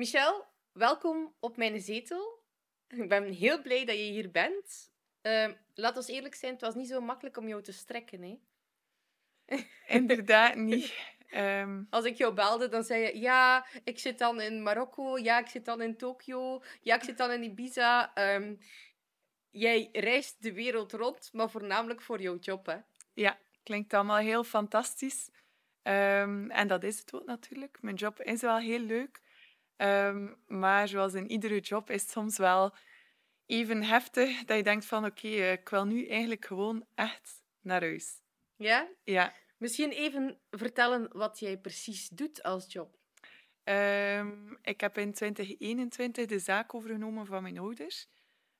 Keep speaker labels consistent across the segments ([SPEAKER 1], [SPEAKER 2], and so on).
[SPEAKER 1] Michel, welkom op mijn zetel. Ik ben heel blij dat je hier bent. Uh, laat ons eerlijk zijn, het was niet zo makkelijk om jou te strekken. Hè?
[SPEAKER 2] Inderdaad niet. Um...
[SPEAKER 1] Als ik jou belde, dan zei je... Ja, ik zit dan in Marokko. Ja, ik zit dan in Tokio. Ja, ik zit dan in Ibiza. Um, jij reist de wereld rond, maar voornamelijk voor jouw job, hè?
[SPEAKER 2] Ja, klinkt allemaal heel fantastisch. Um, en dat is het ook natuurlijk. Mijn job is wel heel leuk. Um, maar zoals in iedere job is het soms wel even heftig dat je denkt van oké, okay, eh, ik wil nu eigenlijk gewoon echt naar huis.
[SPEAKER 1] Ja?
[SPEAKER 2] Ja.
[SPEAKER 1] Misschien even vertellen wat jij precies doet als job.
[SPEAKER 2] Um, ik heb in 2021 de zaak overgenomen van mijn ouders.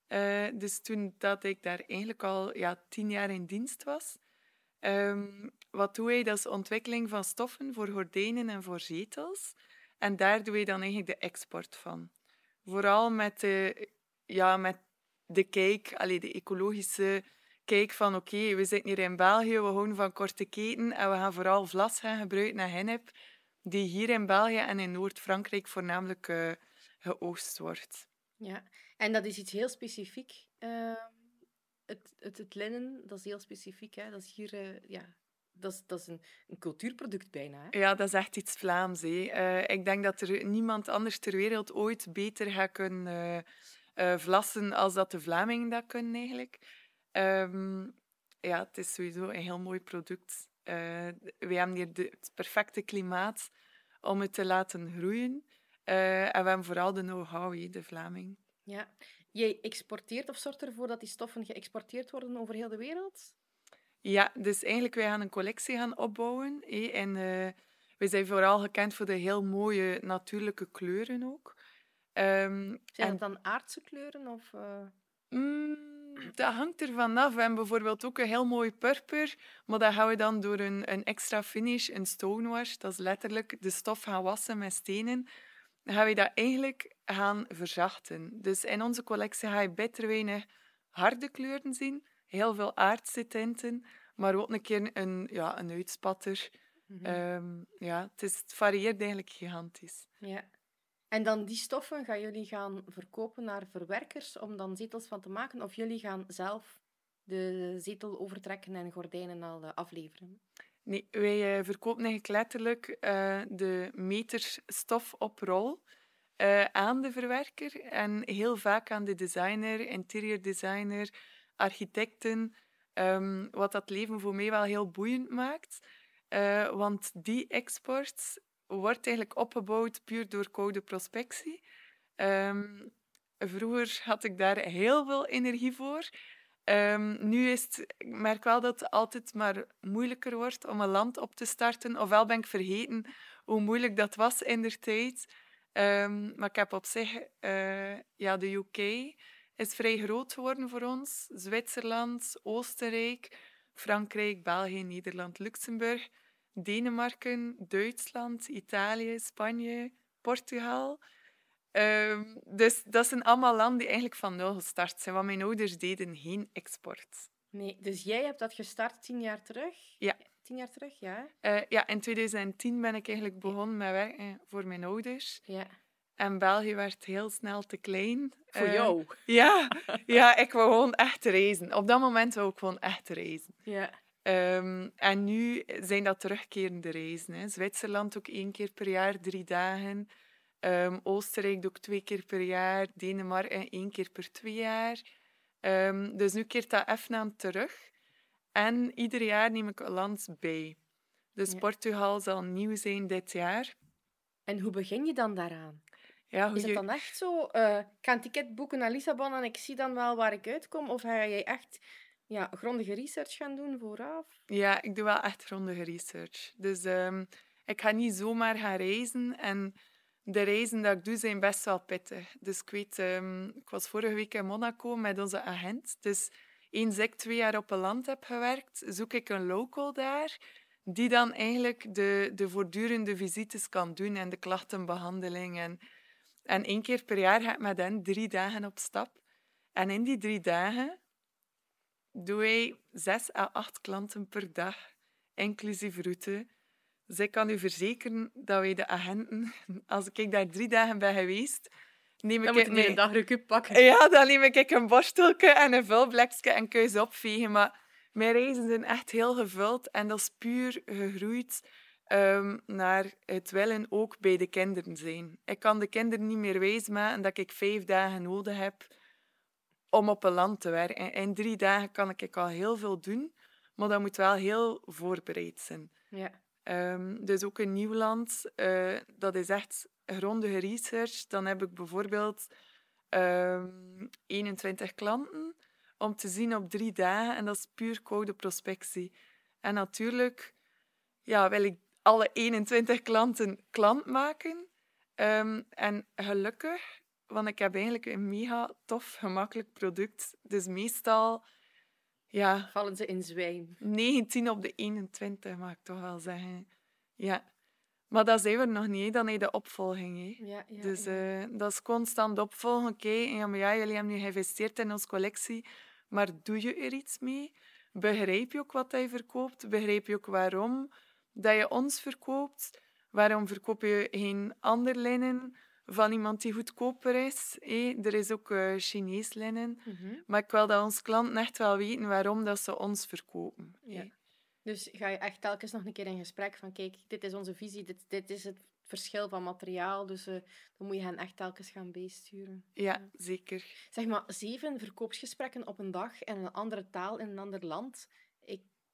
[SPEAKER 2] Uh, dus toen dat ik daar eigenlijk al ja, tien jaar in dienst was. Um, wat doe je? Dat is ontwikkeling van stoffen voor gordijnen en voor zetels. En daar doe je dan eigenlijk de export van. Vooral met de, ja, met de kijk, allee, de ecologische kijk van oké, we zitten hier in België, we houden van korte keten en we gaan vooral vlas gaan gebruiken naar hennep, die hier in België en in Noord-Frankrijk voornamelijk uh, geoogst wordt.
[SPEAKER 1] Ja, en dat is iets heel specifiek. Uh, het, het, het, linnen, dat is heel specifiek. Hè? Dat is hier uh, ja, dat is, dat is een, een cultuurproduct bijna. Hè?
[SPEAKER 2] Ja, dat is echt iets Vlaams. Uh, ik denk dat er niemand anders ter wereld ooit beter gaat kunnen uh, vlassen als dat de Vlamingen dat kunnen eigenlijk. Um, ja, het is sowieso een heel mooi product. we hebben hier de, het perfecte klimaat om het te laten groeien. en we hebben vooral de know-how, de Vlaming.
[SPEAKER 1] Ja. Jij exporteert of zorgt ervoor dat die stoffen geëxporteerd worden over heel de wereld?
[SPEAKER 2] Ja, dus eigenlijk wij gaan een collectie gaan opbouwen. En uh, we zijn vooral gekend voor de heel mooie natuurlijke kleuren ook.
[SPEAKER 1] Um, zijn dat dan aardse kleuren? Of, uh...
[SPEAKER 2] mm, dat hangt er vanaf. We hebben bijvoorbeeld ook een heel mooi purper, maar dat gaan we dan door een, een extra finish, een stonewash, dat is letterlijk de stof gaan wassen met stenen, dan gaan we dat eigenlijk gaan verzachten. Dus in onze collectie ga je beter weinig harde kleuren zien, heel veel aardse tinten, maar ook een keer een, ja, een uitspatter. Mm -hmm. ja, het, is, het varieert eigenlijk gigantisch.
[SPEAKER 1] Ja. En dan die stoffen gaan jullie gaan verkopen naar verwerkers om dan zetels van te maken? Of jullie gaan zelf de zetel overtrekken en gordijnen al uh, afleveren?
[SPEAKER 2] Nee, wij uh, verkopen eigenlijk letterlijk uh, de meters stof op rol aan de verwerker en heel vaak aan de designer, interior designer, architecten, um, wat dat leven voor mij wel heel boeiend maakt. Uh, want die export wordt eigenlijk opgebouwd puur door koude prospectie. Um, vroeger had ik daar heel veel energie voor. Um, nu is het, ik merk wel dat het altijd maar moeilijker wordt om een land op te starten. Ofwel ben ik vergeten hoe moeilijk dat was in der tijd. Maar ik heb op zich uh, ja, de UK is vrij groot geworden voor ons. Zwitserland, Oostenrijk, Frankrijk, België, Nederland, Luxemburg, Denemarken, Duitsland, Italië, Spanje, Portugal. Um, dus dat zijn allemaal landen die eigenlijk van nul gestart zijn, want mijn ouders deden geen export.
[SPEAKER 1] Nee, dus jij hebt dat gestart tien jaar terug?
[SPEAKER 2] Ja.
[SPEAKER 1] Tien jaar terug, ja?
[SPEAKER 2] Uh, ja, in 2010 ben ik eigenlijk begonnen met werken voor mijn ouders.
[SPEAKER 1] Ja.
[SPEAKER 2] En België werd heel snel te klein.
[SPEAKER 1] Voor uh, jou?
[SPEAKER 2] Ja, ja, ik wou gewoon echt reizen. Op dat moment wou ik gewoon echt reizen.
[SPEAKER 1] Ja.
[SPEAKER 2] Um, en nu zijn dat terugkerende reizen. Hè. Zwitserland ook één keer per jaar, drie dagen. Um, Oostenrijk ook twee keer per jaar. Denemarken één keer per twee jaar. Um, dus nu keert dat even aan terug. En ieder jaar neem ik een land bij. Dus ja. Portugal zal nieuw zijn dit jaar.
[SPEAKER 1] En hoe begin je dan daaraan?
[SPEAKER 2] Ja, hoe
[SPEAKER 1] is het dan echt zo? Uh, ik ga een ticket boeken naar Lissabon en ik zie dan wel waar ik uitkom? Of ga jij echt ja, grondige research gaan doen vooraf?
[SPEAKER 2] Ja, ik doe wel echt grondige research. Dus um, ik ga niet zomaar gaan reizen. En de reizen die ik doe zijn best wel pittig. Dus ik weet, um, ik was vorige week in Monaco met onze agent. Dus eens ik twee jaar op een land heb gewerkt, zoek ik een local daar die dan eigenlijk de, de voortdurende visites kan doen en de klachtenbehandeling en en één keer per jaar ga ik met hen drie dagen op stap. En in die drie dagen doe ik zes à acht klanten per dag, inclusief route. Dus ik kan u verzekeren dat wij de agenten, als ik daar drie dagen ben geweest, neem
[SPEAKER 1] Dan
[SPEAKER 2] ik
[SPEAKER 1] moet een pakken.
[SPEAKER 2] Ja, dan neem ik een borsteltje en een vulblekje en kun je ze opvegen. Maar mijn reizen zijn echt heel gevuld en dat is puur gegroeid ehm, naar het willen ook bij de kinderen zijn. Ik kan de kinderen niet meer wijsmaken dat ik vijf dagen nodig heb om op een land te werken. In drie dagen kan ik al heel veel doen, maar dat moet wel heel voorbereid zijn.
[SPEAKER 1] Ja.
[SPEAKER 2] Ehm, dus ook een nieuw land, eh, dat is echt grondige research. Dan heb ik bijvoorbeeld ehm 21 klanten om te zien op drie dagen. En dat is puur koude prospectie. En natuurlijk ja, wil ik alle 21 klanten klant maken. Ehm, en gelukkig, want ik heb eigenlijk een mega tof, gemakkelijk product. Dus meestal ja,
[SPEAKER 1] Vallen ze in zwijm.
[SPEAKER 2] 19 op de 21, mag ik toch wel zeggen. Ja. Maar dat zijn we nog niet, dan heb je de opvolging. Hè.
[SPEAKER 1] Ja, ja,
[SPEAKER 2] dus
[SPEAKER 1] ja.
[SPEAKER 2] eh, dat is constant opvolgen. Oké, maar ja, jullie hebben nu geïnvesteerd in onze collectie, maar doe je er iets mee? Begrijp je ook wat hij verkoopt? Begrijp je ook waarom dat je ons verkoopt? Waarom verkoop je geen ander linnen van iemand die goedkoper is? hè? Er is ook eh, Chinees linnen.
[SPEAKER 1] Mhm.
[SPEAKER 2] Maar ik wil dat onze klanten echt wel weten waarom dat ze ons verkopen.
[SPEAKER 1] Ja. Dus ga je echt telkens nog een keer in gesprek van kijk, dit is onze visie, dit, dit is het verschil van materiaal, dus eh, dan moet je hen echt telkens gaan bijsturen.
[SPEAKER 2] Ja, zeker.
[SPEAKER 1] Zeg maar, zeven verkoopsgesprekken op een dag in een andere taal in een ander land.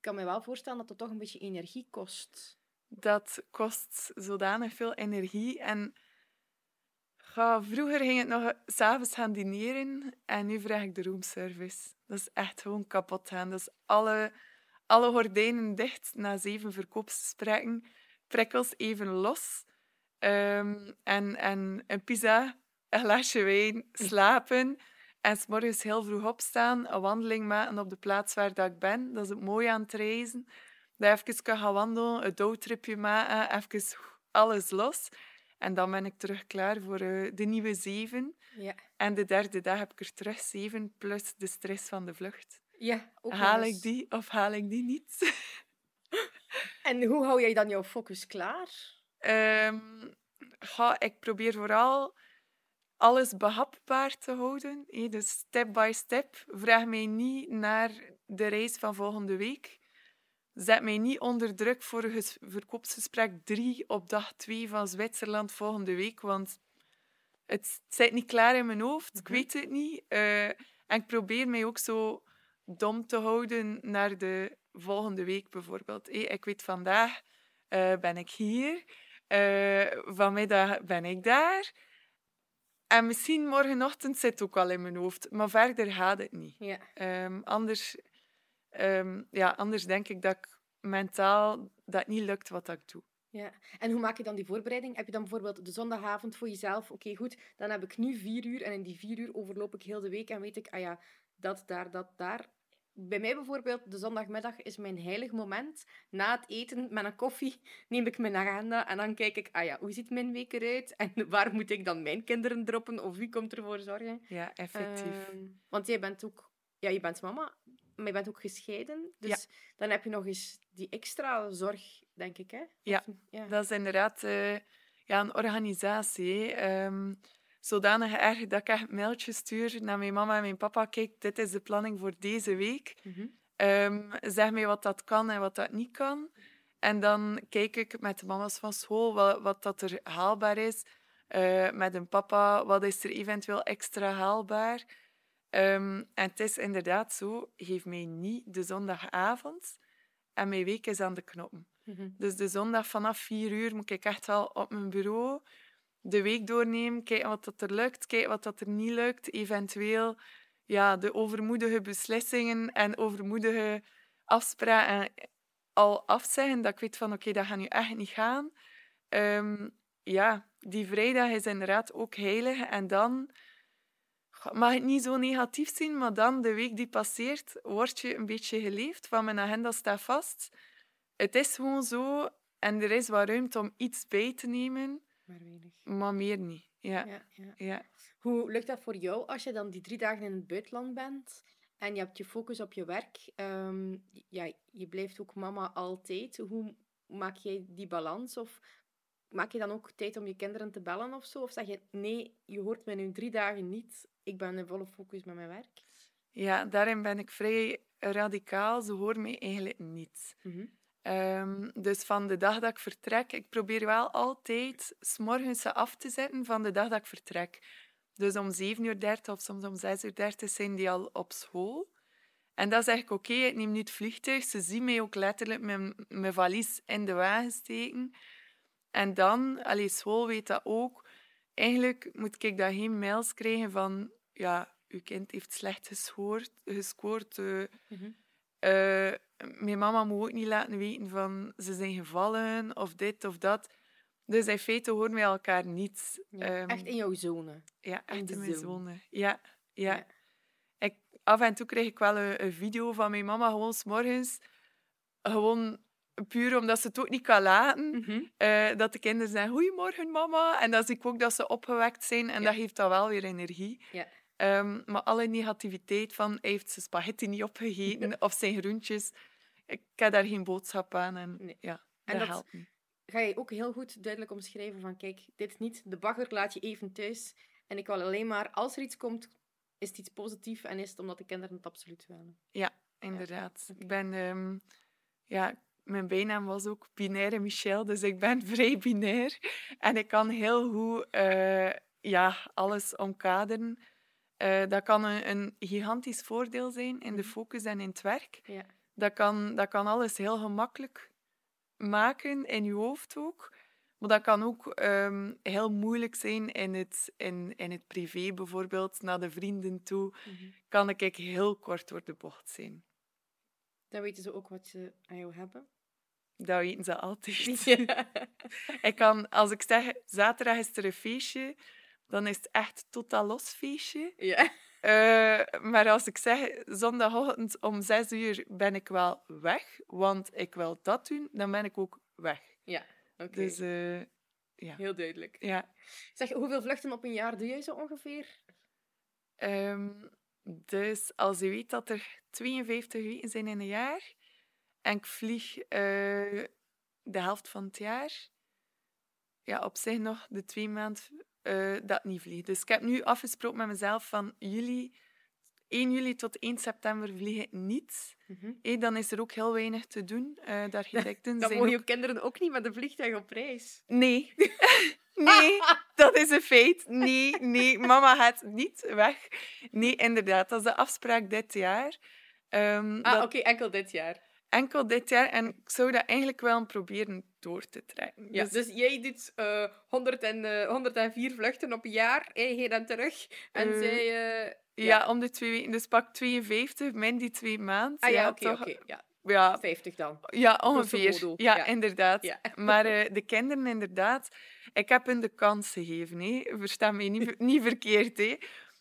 [SPEAKER 1] Ik kan me wel voorstellen dat het toch een beetje energie kost.
[SPEAKER 2] Dat kost zodanig veel energie. En ga, vroeger ging het nog s'avonds gaan dineren en nu vraag ik de roomservice. Dat is echt gewoon kapot gaan. Dus alle, alle gordijnen dicht na zeven verkoopsgesprekken, prikkels even los. Ehm, en, en een pizza, een glaasje wijn, slapen. En 's morgens heel vroeg opstaan, een wandeling maken op de plaats waar dat ik ben. Dat is het mooie aan het reizen. Dat even kan gaan wandelen, een doodtripje maken, even alles los. En dan ben ik terug klaar voor eh, de nieuwe zeven.
[SPEAKER 1] Ja,
[SPEAKER 2] En de derde dag heb ik er terug zeven, plus de stress van de vlucht.
[SPEAKER 1] ja ook
[SPEAKER 2] haal ik die of haal ik die niet?
[SPEAKER 1] En hoe hou jij dan jouw focus klaar?
[SPEAKER 2] Ehm, ga, ik probeer vooral alles behapbaar te houden. Dus step by step. Vraag mij niet naar de reis van volgende week. Zet mij niet onder druk voor een ges- verkoopsgesprek 3 op dag 2 van Zwitserland volgende week, want het zit niet klaar in mijn hoofd. Ik
[SPEAKER 1] Mhm.
[SPEAKER 2] weet het niet. Eh, en ik probeer mij ook zo dom te houden naar de volgende week bijvoorbeeld. Hé, ik weet vandaag eh, ben ik hier. Eh, vanmiddag ben ik daar. En misschien morgenochtend zit het ook al in mijn hoofd. Maar verder gaat het niet.
[SPEAKER 1] Ja,
[SPEAKER 2] Ehm, anders, ehm, ja, anders denk ik dat ik mentaal dat niet lukt wat ik doe.
[SPEAKER 1] ja. En hoe maak je dan die voorbereiding? Heb je dan bijvoorbeeld de zondagavond voor jezelf? Oké, goed, dan heb ik nu vier uur en in die vier uur overloop ik heel de week en weet ik, ah ja, dat, daar, dat, daar. Bij mij bijvoorbeeld, de zondagmiddag is mijn heilig moment. Na het eten met een koffie neem ik mijn agenda en dan kijk ik, ah ja, hoe ziet mijn week eruit? En waar moet ik dan mijn kinderen droppen? Of wie komt ervoor zorgen?
[SPEAKER 2] Ja, effectief.
[SPEAKER 1] Ehm, want jij bent ook... Ja, je bent mama, maar je bent ook gescheiden. Dus dan heb je nog eens die extra zorg, denk ik, hè?
[SPEAKER 2] Ja,
[SPEAKER 1] Of- ja.
[SPEAKER 2] Dat is inderdaad eh, ja, een organisatie. Zodanig erg dat ik echt mailtjes stuur naar mijn mama en mijn papa. Kijk, dit is de planning voor deze week.
[SPEAKER 1] Mhm.
[SPEAKER 2] Ehm, zeg mij wat dat kan en wat dat niet kan. En dan kijk ik met de mama's van school wat, wat dat er haalbaar is. Eh, met een papa, wat is er eventueel extra haalbaar. Ehm, en het is inderdaad zo, geef mij niet de zondagavond en mijn week is aan de knoppen.
[SPEAKER 1] Mhm.
[SPEAKER 2] Dus de zondag vanaf vier uur moet ik echt wel op mijn bureau de week doornemen, kijken wat dat er lukt, kijken wat dat er niet lukt, eventueel ja, de overmoedige beslissingen en overmoedige afspraken al afzeggen, dat ik weet van oké, dat gaat nu echt niet gaan. Ehm, ja, die vrijdag is inderdaad ook heilig en dan mag het niet zo negatief zien, maar dan de week die passeert, word je een beetje geleefd, van mijn agenda staat vast. Het is gewoon zo en er is wat ruimte om iets bij te nemen,
[SPEAKER 1] Maar weinig.
[SPEAKER 2] maar meer niet. Ja,
[SPEAKER 1] Ja, ja.
[SPEAKER 2] ja.
[SPEAKER 1] Hoe lukt dat voor jou als je dan die drie dagen in het buitenland bent en je hebt je focus op je werk? Ehm, ja, je blijft ook mama altijd. Hoe maak jij die balans? Of maak je dan ook tijd om je kinderen te bellen of zo? Of zeg je, nee, je hoort mij nu drie dagen niet. Ik ben in volle focus met mijn werk.
[SPEAKER 2] Ja, daarin ben ik vrij radicaal. Ze horen mij eigenlijk niet.
[SPEAKER 1] Mhm.
[SPEAKER 2] Ehm, dus van de dag dat ik vertrek, ik probeer wel altijd s morgens ze af te zetten van de dag dat ik vertrek. Dus om 7.30 uur of soms om 6.30 uur zijn die al op school. En dan zeg ik, oké, ik neem nu het vliegtuig. Ze zien mij ook letterlijk met mijn valies in de wagen steken. En dan, allee, school weet dat ook. Eigenlijk moet ik daar geen mails krijgen van... Ja, uw kind heeft slecht gescoord. gescoord eh,
[SPEAKER 1] Mhm.
[SPEAKER 2] Eh, mijn mama moet ook niet laten weten van ze zijn gevallen of dit of dat. Dus in feite horen wij elkaar niet.
[SPEAKER 1] Ja,
[SPEAKER 2] Ehm,
[SPEAKER 1] echt in jouw zone.
[SPEAKER 2] ja,
[SPEAKER 1] in
[SPEAKER 2] echt in mijn
[SPEAKER 1] zone.
[SPEAKER 2] zone. Ja, ja.
[SPEAKER 1] Ja.
[SPEAKER 2] Ik, af en toe krijg ik wel een, een video van mijn mama gewoon 's morgens. Gewoon puur omdat ze het ook niet kan laten.
[SPEAKER 1] Mhm.
[SPEAKER 2] eh, dat de kinderen zeggen, goedemorgen mama. En dan zie ik ook dat ze opgewekt zijn. En
[SPEAKER 1] Ja.
[SPEAKER 2] dat geeft dan wel weer energie.
[SPEAKER 1] Ja.
[SPEAKER 2] Ehm, maar alle negativiteit van, hij heeft zijn spaghetti niet opgegeten of zijn groentjes. Ik heb daar geen boodschap aan. En
[SPEAKER 1] Nee.
[SPEAKER 2] ja,
[SPEAKER 1] En
[SPEAKER 2] dat,
[SPEAKER 1] dat-
[SPEAKER 2] helpt niet.
[SPEAKER 1] Ga je ook heel goed duidelijk omschrijven van, kijk, dit niet, de bagger laat je even thuis. En ik wil alleen maar, als er iets komt, is het iets positiefs en is het omdat de kinderen het absoluut willen.
[SPEAKER 2] Inderdaad.
[SPEAKER 1] oké.
[SPEAKER 2] Ik ben... ehm, ja, mijn bijnaam was ook Binaire Michel, dus ik ben vrij binair. En ik kan heel goed eh, ja, alles omkaderen. Eh, dat kan een, een gigantisch voordeel zijn in de
[SPEAKER 1] Mhm.
[SPEAKER 2] focus en in het werk.
[SPEAKER 1] Ja.
[SPEAKER 2] Dat kan, dat kan alles heel gemakkelijk maken, in je hoofd ook. Maar dat kan ook ehm, heel moeilijk zijn in het, in, in het privé, bijvoorbeeld naar de vrienden toe.
[SPEAKER 1] Mhm.
[SPEAKER 2] Kan ik heel kort door de bocht zijn.
[SPEAKER 1] Dan weten ze ook wat ze aan jou hebben.
[SPEAKER 2] Dat weten ze altijd.
[SPEAKER 1] Ja.
[SPEAKER 2] Ik kan, als ik zeg, zaterdag is er een feestje, dan is het echt totaal los feestje.
[SPEAKER 1] ja.
[SPEAKER 2] Eh, maar als ik zeg, zondagochtend om zes uur ben ik wel weg, want ik wil dat doen, dan ben ik ook weg.
[SPEAKER 1] Oké,
[SPEAKER 2] Dus eh,
[SPEAKER 1] heel duidelijk.
[SPEAKER 2] ja.
[SPEAKER 1] Zeg, hoeveel vluchten op een jaar doe jij zo ongeveer?
[SPEAKER 2] Ehm, dus als je weet dat er 52 weken zijn in een jaar en ik vlieg eh, de helft van het jaar, ja, op zich nog de twee maanden eh, dat niet vlieg. Dus ik heb nu afgesproken met mezelf van juli, 1 juli tot 1 september vlieg ik niet. Eh, dan is er ook heel weinig te doen. Eh, de architecten
[SPEAKER 1] Dan
[SPEAKER 2] zijn
[SPEAKER 1] mogen
[SPEAKER 2] ook...
[SPEAKER 1] je kinderen ook niet met een vliegtuig op reis.
[SPEAKER 2] Nee. nee, dat is een feit. Nee, nee, mama gaat niet weg. Nee, inderdaad, dat is de afspraak dit jaar. Ehm,
[SPEAKER 1] Ah,
[SPEAKER 2] dat
[SPEAKER 1] oké, enkel dit jaar.
[SPEAKER 2] Enkel dit jaar. En ik zou dat eigenlijk wel proberen door te trekken.
[SPEAKER 1] Ja,
[SPEAKER 2] Dus,
[SPEAKER 1] dus jij doet eh 100 en, eh, 104 vluchten op een jaar, eh, heen en terug. En
[SPEAKER 2] Eh,
[SPEAKER 1] zij... eh,
[SPEAKER 2] ja. om de twee weken. Dus pak 52, min die twee maanden.
[SPEAKER 1] Ah ja, oké,
[SPEAKER 2] toch?
[SPEAKER 1] oké. Ja,
[SPEAKER 2] Ja,
[SPEAKER 1] 50 dan.
[SPEAKER 2] ja, ongeveer. Ja,
[SPEAKER 1] ja.
[SPEAKER 2] inderdaad.
[SPEAKER 1] Ja.
[SPEAKER 2] Maar eh, de kinderen, inderdaad, ik heb hun de kans gegeven. Hè. Versta me niet, niet verkeerd. Hè.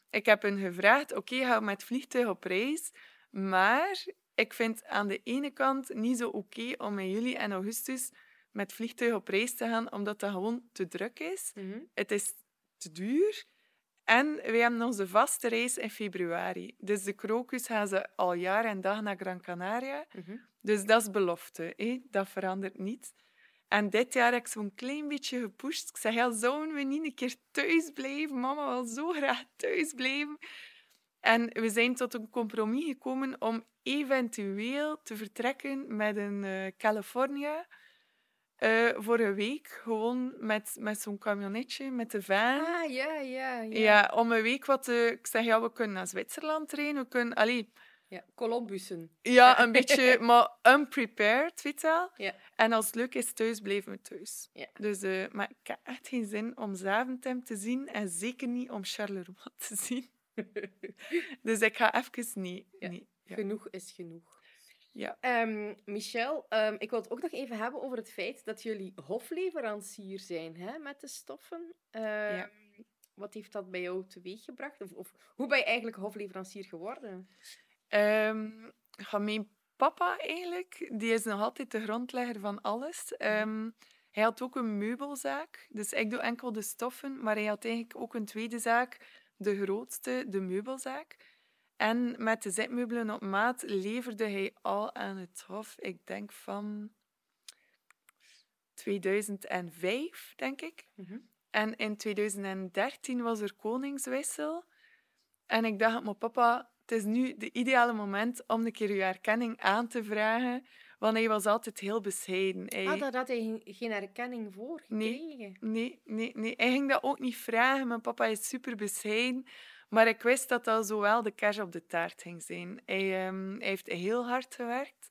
[SPEAKER 2] Ik heb hen gevraagd, oké, ga met vliegtuig op reis. Maar ik vind aan de ene kant niet zo oké om in juli en augustus met vliegtuig op reis te gaan, omdat dat gewoon te druk is.
[SPEAKER 1] Mhm.
[SPEAKER 2] Het is te duur. En wij hebben onze vaste reis in februari. Dus de krokus gaan ze al jaar en dag naar Gran Canaria.
[SPEAKER 1] Mhm.
[SPEAKER 2] Dus dat is belofte. Hè? Dat verandert niet. En dit jaar heb ik zo'n klein beetje gepusht. Ik ja, zouden we niet een keer thuis blijven? Mama wil zo graag thuis blijven. En we zijn tot een compromis gekomen om eventueel te vertrekken met een eh, California eh, voor een week. Gewoon met, met zo'n camionetje, met de van.
[SPEAKER 1] Ah, ja, ja, ja.
[SPEAKER 2] Ja, om een week wat te... Ik zeg, ja, we kunnen naar Zwitserland rijden. We kunnen... Allee,
[SPEAKER 1] Ja, Columbussen.
[SPEAKER 2] ja, een beetje, maar unprepared, weet je wel.
[SPEAKER 1] Ja.
[SPEAKER 2] En als het leuk is thuis, blijven we thuis.
[SPEAKER 1] Ja.
[SPEAKER 2] Dus, eh, maar ik heb echt geen zin om Zaventem te zien en zeker niet om Charleroi te zien. Dus ik ga even niet.
[SPEAKER 1] Ja.
[SPEAKER 2] niet. Ja.
[SPEAKER 1] Genoeg is genoeg.
[SPEAKER 2] Ja.
[SPEAKER 1] Ehm, Michel, ehm, ik wil het ook nog even hebben over het feit dat jullie hofleverancier zijn hè, met de stoffen. Ehm, Wat heeft dat bij jou teweeggebracht? Of, of hoe ben je eigenlijk hofleverancier geworden?
[SPEAKER 2] Mijn papa eigenlijk, die is nog altijd de grondlegger van alles. Ehm, hij had ook een meubelzaak, dus ik doe enkel de stoffen, maar hij had eigenlijk ook een tweede zaak, de grootste, de meubelzaak. En met de zitmeubelen op maat leverde hij al aan het hof, ik denk van 2005, denk ik.
[SPEAKER 1] Mhm.
[SPEAKER 2] En in 2013 was er koningswissel. En ik dacht, mijn papa, het is nu de ideale moment om een keer uw erkenning aan te vragen. Want hij was altijd heel bescheiden. Hij...
[SPEAKER 1] Ah, daar had hij geen- erkenning voor
[SPEAKER 2] Nee.
[SPEAKER 1] gekregen.
[SPEAKER 2] Nee, nee, nee. Hij ging dat ook niet vragen. Mijn papa is super bescheiden. Maar ik wist dat dat zowel de kers op de taart ging zijn. Hij, ehm, hij heeft heel hard gewerkt.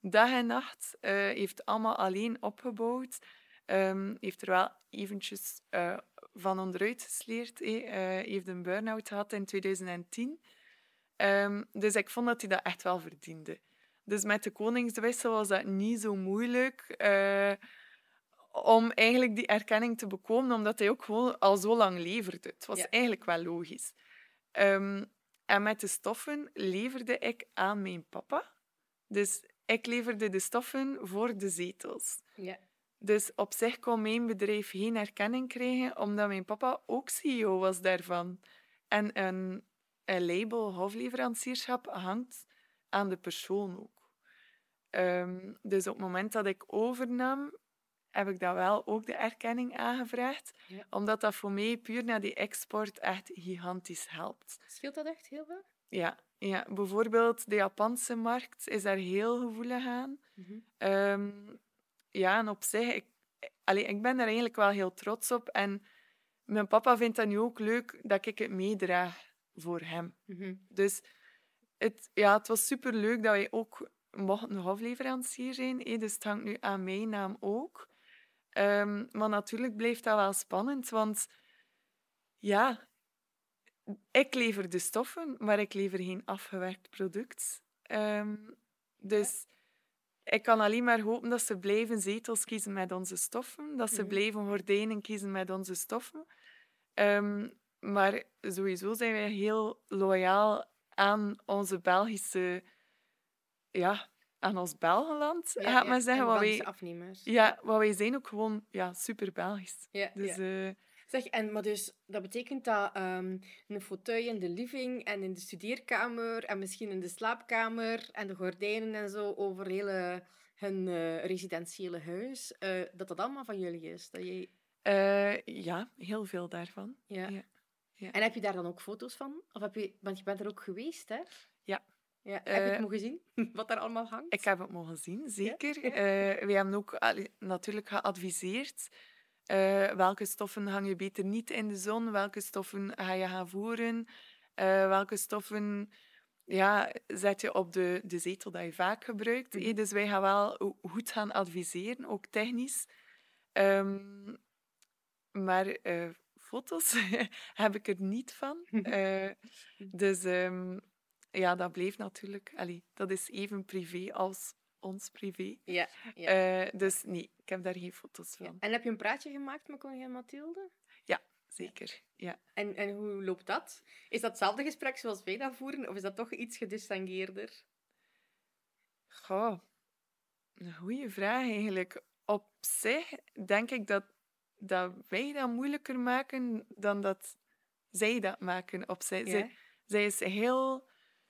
[SPEAKER 2] Dag en nacht. eh heeft allemaal alleen opgebouwd. Ehm, heeft er wel eventjes eh, van onderuit gesleerd. Eh, Hij heeft een burn-out gehad in 2010. Ehm, dus ik vond dat hij dat echt wel verdiende. Dus met de koningswissel was dat niet zo moeilijk. eh, om eigenlijk die erkenning te bekomen, omdat hij ook gewoon al zo lang leverde. Het was
[SPEAKER 1] Ja.
[SPEAKER 2] eigenlijk wel logisch. Ehm, en met de stoffen leverde ik aan mijn papa. Dus ik leverde de stoffen voor de zetels.
[SPEAKER 1] Ja.
[SPEAKER 2] Dus op zich kon mijn bedrijf geen erkenning krijgen, omdat mijn papa ook CEO was daarvan. En een, een label hofleverancierschap hangt aan de persoon ook. Ehm, dus op het moment dat ik overnam, heb ik dat wel ook de erkenning aangevraagd.
[SPEAKER 1] Ja.
[SPEAKER 2] Omdat dat voor mij puur naar die export echt gigantisch helpt.
[SPEAKER 1] Scheelt dat echt heel veel?
[SPEAKER 2] Ja, ja, bijvoorbeeld de Japanse markt is daar heel gevoelig aan.
[SPEAKER 1] Mhm.
[SPEAKER 2] Ehm, ja, en op zich, ik, allee, ik ben daar eigenlijk wel heel trots op. En mijn papa vindt dat nu ook leuk dat ik het meedraag voor hem.
[SPEAKER 1] Mhm.
[SPEAKER 2] Dus het, ja, het was super leuk dat wij ook mochten hofleverancier zijn. Dus het hangt nu aan mijn naam ook. Ehm, maar natuurlijk blijft dat wel spannend, want ja, ik lever de stoffen, maar ik lever geen afgewerkt product. Ehm, dus ik kan alleen maar hopen dat ze blijven zetels kiezen met onze stoffen, dat ze
[SPEAKER 1] Mhm.
[SPEAKER 2] blijven gordijnen kiezen met onze stoffen. Ehm, maar sowieso zijn wij heel loyaal aan onze Belgische, ja, aan ons Belgenland,
[SPEAKER 1] Ja,
[SPEAKER 2] gaat
[SPEAKER 1] ja,
[SPEAKER 2] maar zeggen.
[SPEAKER 1] en
[SPEAKER 2] Wat wij,
[SPEAKER 1] afnemers.
[SPEAKER 2] ja, wat wij zijn ook gewoon ja, super Belgisch.
[SPEAKER 1] Ja,
[SPEAKER 2] Dus eh,
[SPEAKER 1] Zeg, en, maar dus, dat betekent dat ehm, een fauteuil in de living en in de studeerkamer en misschien in de slaapkamer en de gordijnen en zo over hele, hun eh, residentiële huis, eh, dat dat allemaal van jullie is. Dat jij...
[SPEAKER 2] ja, heel veel daarvan.
[SPEAKER 1] ja.
[SPEAKER 2] Ja, ja.
[SPEAKER 1] En heb je daar dan ook foto's van? Of heb je, want je bent er ook geweest, hè?
[SPEAKER 2] Ja.
[SPEAKER 1] ja. Heb je het
[SPEAKER 2] Eh,
[SPEAKER 1] mogen zien? Wat daar allemaal hangt?
[SPEAKER 2] Ik heb het mogen zien, zeker. Eh, we hebben ook allee, natuurlijk geadviseerd. eh, welke stoffen hang je beter niet in de zon? Welke stoffen ga je gaan voeren? Welke stoffen ja, zet je op de, de zetel dat je vaak gebruikt?
[SPEAKER 1] Mhm.
[SPEAKER 2] Dus wij gaan wel goed gaan adviseren, ook technisch. Ehm, maar foto's heb ik er niet van. Eh, dus ehm, ja, dat bleef natuurlijk... Allee, dat is even privé als ons privé.
[SPEAKER 1] Ja. ja.
[SPEAKER 2] Eh, dus nee, ik heb daar geen foto's
[SPEAKER 1] ja.
[SPEAKER 2] van.
[SPEAKER 1] En heb je een praatje gemaakt met koningin Mathilde?
[SPEAKER 2] Zeker, ja.
[SPEAKER 1] En, en hoe loopt dat? Is dat hetzelfde gesprek zoals wij dat voeren, of is dat toch iets gedistingueerder?
[SPEAKER 2] Goh, een goede vraag eigenlijk. Op zich denk ik dat, dat wij dat moeilijker maken dan dat zij dat maken. Op zich. Zij, zij is heel,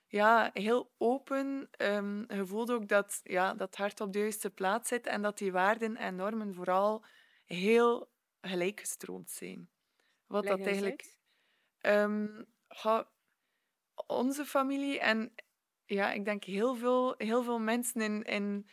[SPEAKER 2] ja, heel open. Ehm, je voelt ook dat, ja, dat hart op de juiste plaats zit en dat die waarden en normen vooral heel gelijkgestroomd zijn. Wat
[SPEAKER 1] Leg
[SPEAKER 2] dat eigenlijk. Ehm, onze familie en ja, ik denk heel veel, heel veel mensen in, in,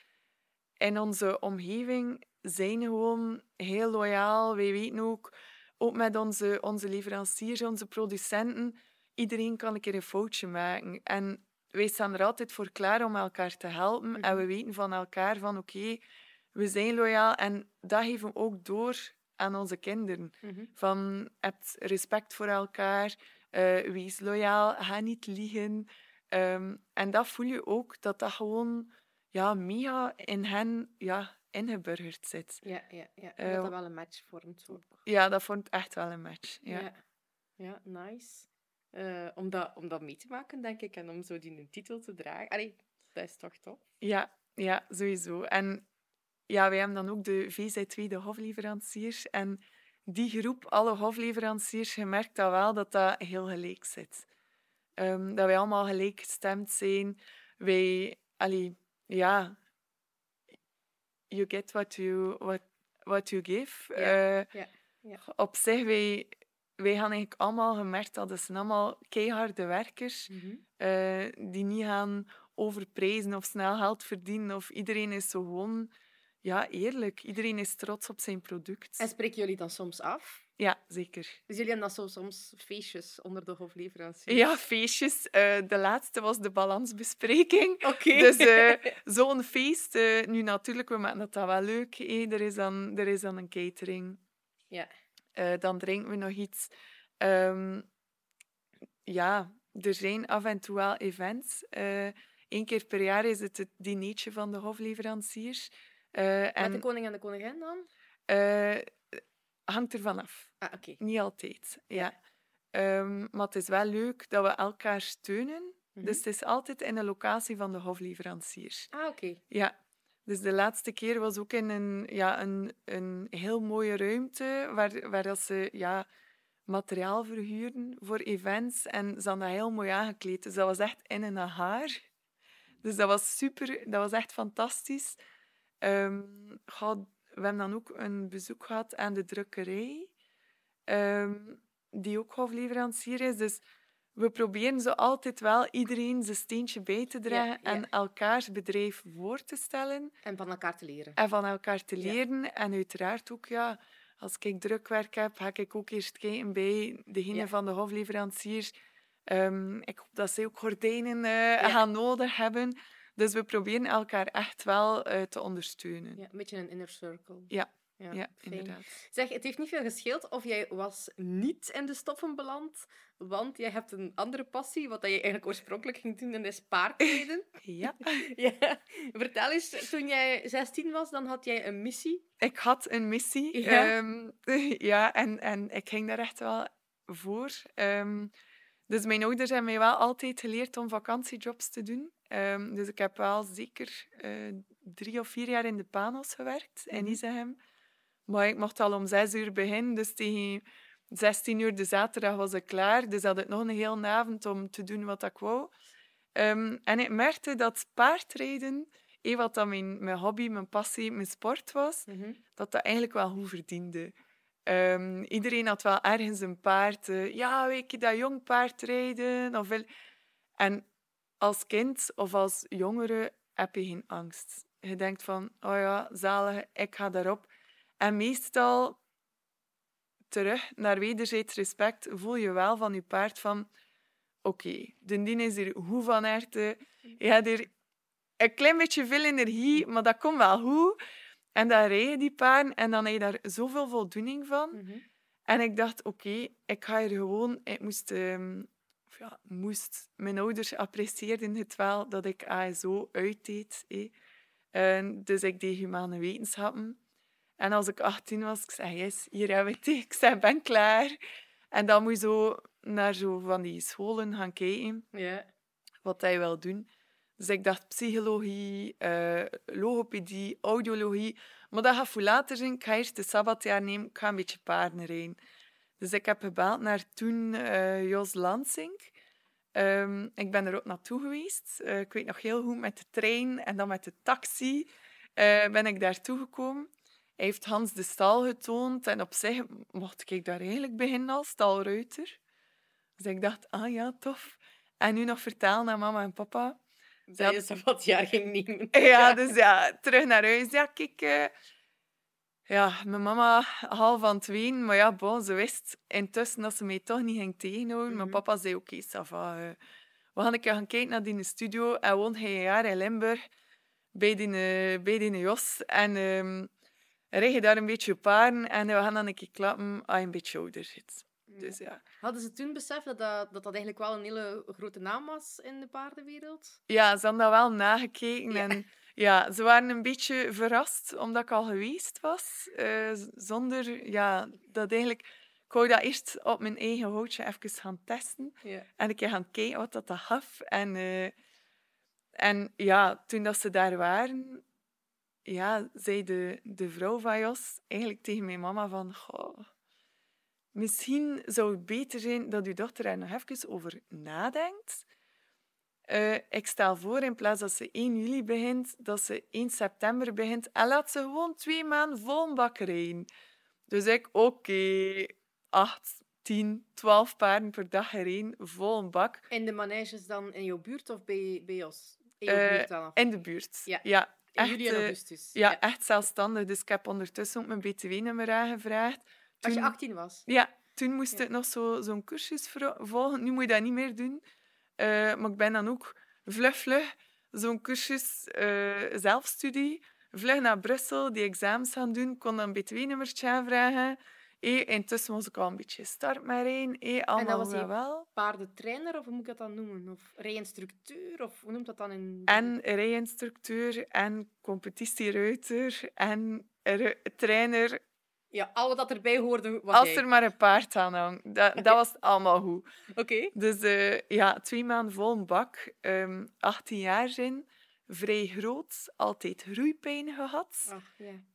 [SPEAKER 2] in onze omgeving zijn gewoon heel loyaal. Wij weten ook, ook met onze, onze leveranciers, onze producenten, iedereen kan een keer een foutje maken. En wij staan er altijd voor klaar om elkaar te helpen. En we weten van elkaar van oké, we zijn loyaal. En dat geven we ook door aan onze kinderen.
[SPEAKER 1] Mhm.
[SPEAKER 2] Van, heb respect voor elkaar, eh, wees loyaal, ga niet liegen. Ehm, en dat voel je ook, dat dat gewoon ja, mega in hen ja, ingeburgerd zit.
[SPEAKER 1] Ja, ja, ja.
[SPEAKER 2] Eh,
[SPEAKER 1] dat dat wel een match vormt. Ook.
[SPEAKER 2] Ja, dat vormt echt wel een match. Ja.
[SPEAKER 1] Ja, ja nice. Eh, om, dat, om dat mee te maken, denk ik, en om zo die een titel te dragen. Allee, dat is toch tof?
[SPEAKER 2] Ja, ja, sowieso. En ja, wij hebben dan ook de VZ2, de hofleveranciers. En die groep, alle hofleveranciers, je merkt dat wel dat dat heel gelijk zit. Ehm, dat wij allemaal gelijk gestemd zijn. Wij, allee, ja, you get what you, what, what you give.
[SPEAKER 1] Ja,
[SPEAKER 2] Eh,
[SPEAKER 1] ja, ja.
[SPEAKER 2] Op zich, wij, wij gaan eigenlijk allemaal gemerkt dat het zijn allemaal keiharde werkers eh, die niet gaan overprijzen of snel geld verdienen. Of iedereen is zo gewoon ja, eerlijk. Iedereen is trots op zijn product.
[SPEAKER 1] En spreken jullie dan soms af?
[SPEAKER 2] Ja, zeker.
[SPEAKER 1] Dus jullie hebben dan zo soms feestjes onder de hofleveranciers?
[SPEAKER 2] Ja, feestjes. Eh, de laatste was de balansbespreking.
[SPEAKER 1] Oké.
[SPEAKER 2] Dus eh, zo'n feest, nu natuurlijk, we maken dat dan wel leuk. hè. Er, is dan, er is dan een catering.
[SPEAKER 1] Ja.
[SPEAKER 2] Eh, dan drinken we nog iets. Ehm, ja, er zijn af en toe wel events. Eén keer per jaar is het het dinertje van de hofleveranciers. Eh,
[SPEAKER 1] Met
[SPEAKER 2] en
[SPEAKER 1] de koning en de koningin dan?
[SPEAKER 2] eh, hangt er vanaf.
[SPEAKER 1] Ah, oké.
[SPEAKER 2] Niet altijd, ja. Ehm, maar het is wel leuk dat we elkaar steunen.
[SPEAKER 1] Mhm.
[SPEAKER 2] Dus het is altijd in de locatie van de hofleveranciers.
[SPEAKER 1] Ah, oké.
[SPEAKER 2] Ja, dus de laatste keer was ook in een, ja, een, een heel mooie ruimte waar, waar dat ze ja, materiaal verhuren voor events. En ze hadden dat heel mooi aangekleed. Dus dat was echt in en haar. Dus dat was super, dat was echt fantastisch. Ehm, we hebben dan ook een bezoek gehad aan de drukkerij, ehm, die ook hofleverancier is. Dus we proberen zo altijd wel iedereen zijn steentje bij te dragen
[SPEAKER 1] ja.
[SPEAKER 2] en elkaars bedrijf voor te stellen
[SPEAKER 1] En van elkaar te leren.
[SPEAKER 2] en van elkaar te
[SPEAKER 1] Ja.
[SPEAKER 2] leren. En uiteraard ook, ja, als ik drukwerk heb, ga ik ook eerst kijken bij degene van de hofleveranciers. Ehm, ik hoop dat ze ook gordijnen eh, gaan nodig hebben. Dus we proberen elkaar echt wel eh, te ondersteunen.
[SPEAKER 1] Ja, een beetje een inner circle.
[SPEAKER 2] Ja,
[SPEAKER 1] Ja,
[SPEAKER 2] ja, inderdaad.
[SPEAKER 1] Zeg, het heeft niet veel gescheeld of jij was niet in de stoffen beland, want jij hebt een andere passie, wat dat je eigenlijk oorspronkelijk ging doen, en dat is paardrijden.
[SPEAKER 2] Ja.
[SPEAKER 1] ja. Vertel eens, toen jij 16 was, dan had jij een missie.
[SPEAKER 2] Ik had een missie.
[SPEAKER 1] Ja.
[SPEAKER 2] Ehm, ja, en, en ik ging daar echt wel voor. Ehm, dus mijn ouders hebben mij wel altijd geleerd om vakantiejobs te doen. Ehm, dus ik heb wel zeker eh, drie of vier jaar in de Panos gewerkt, in
[SPEAKER 1] Mhm.
[SPEAKER 2] Izehem. Maar ik mocht al om zes uur beginnen, dus tegen 16 uur de zaterdag was ik klaar. Dus had ik nog een hele avond om te doen wat ik wou. Ehm, en ik merkte dat paardrijden, eh, wat dan mijn, mijn hobby, mijn passie, mijn sport was, dat dat eigenlijk wel goed verdiende. Ehm, iedereen had wel ergens een paard. eh, ja, weet je, dat jong paard rijden. Of wel... En als kind of als jongere heb je geen angst. Je denkt van, oh ja, zalig, ik ga daarop. En meestal, terug naar wederzijds respect, voel je wel van je paard van... Oké, de dien is hier goed van harte. Je hebt hier een klein beetje veel energie, maar dat komt wel goed. En dan rij je die paarden en dan heb je daar zoveel voldoening van.
[SPEAKER 1] Mhm.
[SPEAKER 2] En ik dacht, oké, ik ga hier gewoon... Ik moest... ehm, ja, moest. Mijn ouders apprecieerden het wel dat ik ASO uitdeed. eh. En dus ik deed humane wetenschappen. En als ik 18 was, ik zei, yes, hier heb ik het. Ik zei, ben klaar. En dan moet je zo naar zo van die scholen gaan kijken
[SPEAKER 1] Ja.
[SPEAKER 2] wat hij wil doen. Dus ik dacht psychologie, eh, logopedie, audiologie. Maar dat gaat voor later zijn. Ik ga eerst de sabbatjaar nemen. Ik ga een beetje paarden rijden. Dus ik heb gebeld naar toen eh, Jos Lansing. Ehm, ik ben er ook naartoe geweest. Eh, ik weet nog heel goed met de trein en dan met de taxi ben ik daartoe gekomen. Hij heeft Hans de stal getoond en op zich mocht ik daar eigenlijk beginnen als stalruiter. Dus ik dacht, ah ja, tof. En nu nog vertellen aan mama en papa.
[SPEAKER 1] Dat ze wat jaar ging nemen.
[SPEAKER 2] Ja, dus ja, terug naar huis. Ja, kijk. eh, ja, mijn mama half van het ween. Maar ja, bon, ze wist intussen dat ze mij toch niet ging tegenhouden. Mijn
[SPEAKER 1] Mhm.
[SPEAKER 2] papa zei, oké, ça va. eh, we gaan een keer gaan kijken naar die studio. En woont hij een jaar in Limburg. Bij die, eh, bij die Jos. En ehm rij je daar een beetje paarden. En we gaan dan een keer klappen als je een beetje ouder zit. Dus ja.
[SPEAKER 1] Hadden ze toen beseft dat dat, dat dat eigenlijk wel een hele grote naam was in de paardenwereld?
[SPEAKER 2] Ja, ze hadden dat wel nagekeken.
[SPEAKER 1] Ja.
[SPEAKER 2] En ja, ze waren een beetje verrast omdat ik al geweest was. eh, zonder ja, dat eigenlijk. Ik wou dat eerst op mijn eigen houtje even gaan testen.
[SPEAKER 1] Ja.
[SPEAKER 2] En een keer gaan kijken wat dat, dat gaf. En, eh, en ja, toen dat ze daar waren, ja, zei de, de vrouw van Jos eigenlijk tegen mijn mama van... Goh, misschien zou het beter zijn dat uw dochter er nog even over nadenkt. Eh, ik stel voor, in plaats dat ze 1 juli begint, dat ze 1 september begint. En laat ze gewoon twee maanden vol een bak rijden. Dus ik, oké, 8, 10, 12 paarden per dag gereden, vol een bak.
[SPEAKER 1] En de maneges dan in jouw buurt of bij, bij ons? In jouw
[SPEAKER 2] Eh,
[SPEAKER 1] buurt dan?
[SPEAKER 2] in de buurt.
[SPEAKER 1] Ja.
[SPEAKER 2] ja echt,
[SPEAKER 1] juli en
[SPEAKER 2] eh,
[SPEAKER 1] augustus.
[SPEAKER 2] Ja, echt zelfstandig. Dus ik heb ondertussen ook mijn btw-nummer aangevraagd.
[SPEAKER 1] Als je
[SPEAKER 2] Toen-
[SPEAKER 1] 18 was.
[SPEAKER 2] Ja, toen moest
[SPEAKER 1] Ja.
[SPEAKER 2] ik nog zo- zo'n cursus volgen. Nu moet je dat niet meer doen. Eh, maar ik ben dan ook vlug, vlug zo'n cursus eh, zelfstudie. Vlug naar Brussel, die examens gaan doen. Kon dan een btw-nummertje aanvragen. Eh, intussen was ik al een beetje start met rijden. Eh, allemaal
[SPEAKER 1] was
[SPEAKER 2] wel
[SPEAKER 1] je-
[SPEAKER 2] wel.
[SPEAKER 1] Paardentrainer, of hoe moet ik dat dan noemen? Of rijinstructeur, of hoe noemt dat dan in...
[SPEAKER 2] En rijinstructeur en competitieruiter en trainer.
[SPEAKER 1] Ja, al wat dat erbij hoorde was
[SPEAKER 2] Als
[SPEAKER 1] jij.
[SPEAKER 2] er maar een paard aan hangt. Dat, dat was allemaal goed.
[SPEAKER 1] Oké.
[SPEAKER 2] Dus eh, ja, twee maanden vol een bak. ehm 18 jaar zijn. Vrij groot. Altijd groeipijn gehad.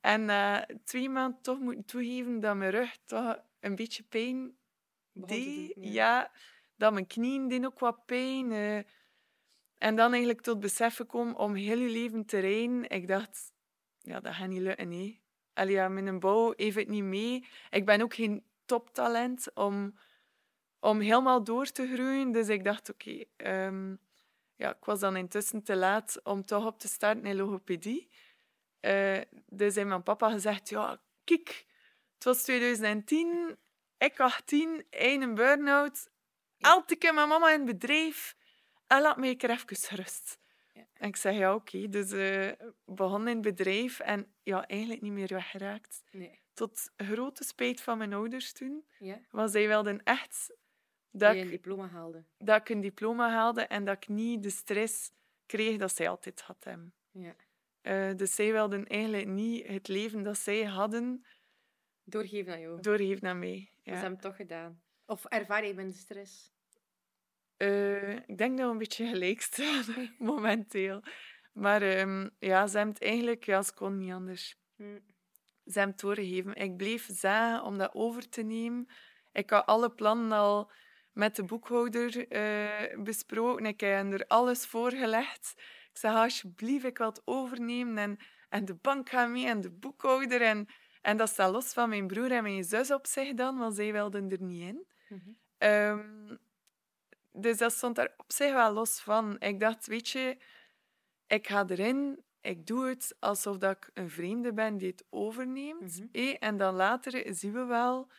[SPEAKER 2] En na twee maanden toch moeten toegeven dat mijn rug toch een beetje pijn deed. ja.
[SPEAKER 1] ja.
[SPEAKER 2] dat mijn knieën deden ook wat pijn. eh. en dan eigenlijk tot beseffen komen om heel je leven te rijden. Ik dacht, ja, dat gaat niet lukken, nee. Allee, ja, een bouw heeft het niet mee. Ik ben ook geen toptalent om, om helemaal door te groeien. Dus ik dacht, oké, ehm, ja, ik was dan intussen te laat om toch op te starten in logopedie. Eh, dus heeft mijn papa gezegd, ja, kijk, het was 2010, ik 18, hij een burn-out. Altijd keer mijn mama in het bedrijf. En laat mij een keer even rust.
[SPEAKER 1] Ja.
[SPEAKER 2] En ik zeg, ja, oké. Dus eh begon in het bedrijf en ja, eigenlijk niet meer weggeraakt.
[SPEAKER 1] Nee.
[SPEAKER 2] Tot grote spijt van mijn ouders toen.
[SPEAKER 1] Ja.
[SPEAKER 2] Want zij wilden echt dat ik,
[SPEAKER 1] een diploma haalde.
[SPEAKER 2] dat ik een diploma haalde en dat ik niet de stress kreeg dat zij altijd had hebben.
[SPEAKER 1] Ja.
[SPEAKER 2] Eh, dus zij wilden eigenlijk niet het leven dat zij hadden
[SPEAKER 1] Doorgeven aan jou.
[SPEAKER 2] doorgeven aan mij.
[SPEAKER 1] Dat
[SPEAKER 2] Ja.
[SPEAKER 1] hebben toch gedaan. Of ervaar je minder stress?
[SPEAKER 2] Eh, ik denk dat we een beetje gelijk staan, momenteel. Maar ehm, ja, ze hebben het eigenlijk, ja, ze kon niet anders.
[SPEAKER 1] Hm.
[SPEAKER 2] Ze hebben het doorgegeven. Ik bleef zagen om dat over te nemen. Ik had alle plannen al met de boekhouder eh, besproken. Ik heb hen er alles voorgelegd. Ik zei, alsjeblieft, ik wil het overnemen. En, en de bank gaat mee en de boekhouder. En, en dat staat los van mijn broer en mijn zus op zich dan, want zij wilden er niet in.
[SPEAKER 1] Mhm.
[SPEAKER 2] Ehm, dus dat stond daar op zich wel los van. Ik dacht, weet je, ik ga erin, ik doe het alsof dat ik een vreemde ben die het overneemt.
[SPEAKER 1] Mhm.
[SPEAKER 2] eh, en dan later zien we wel.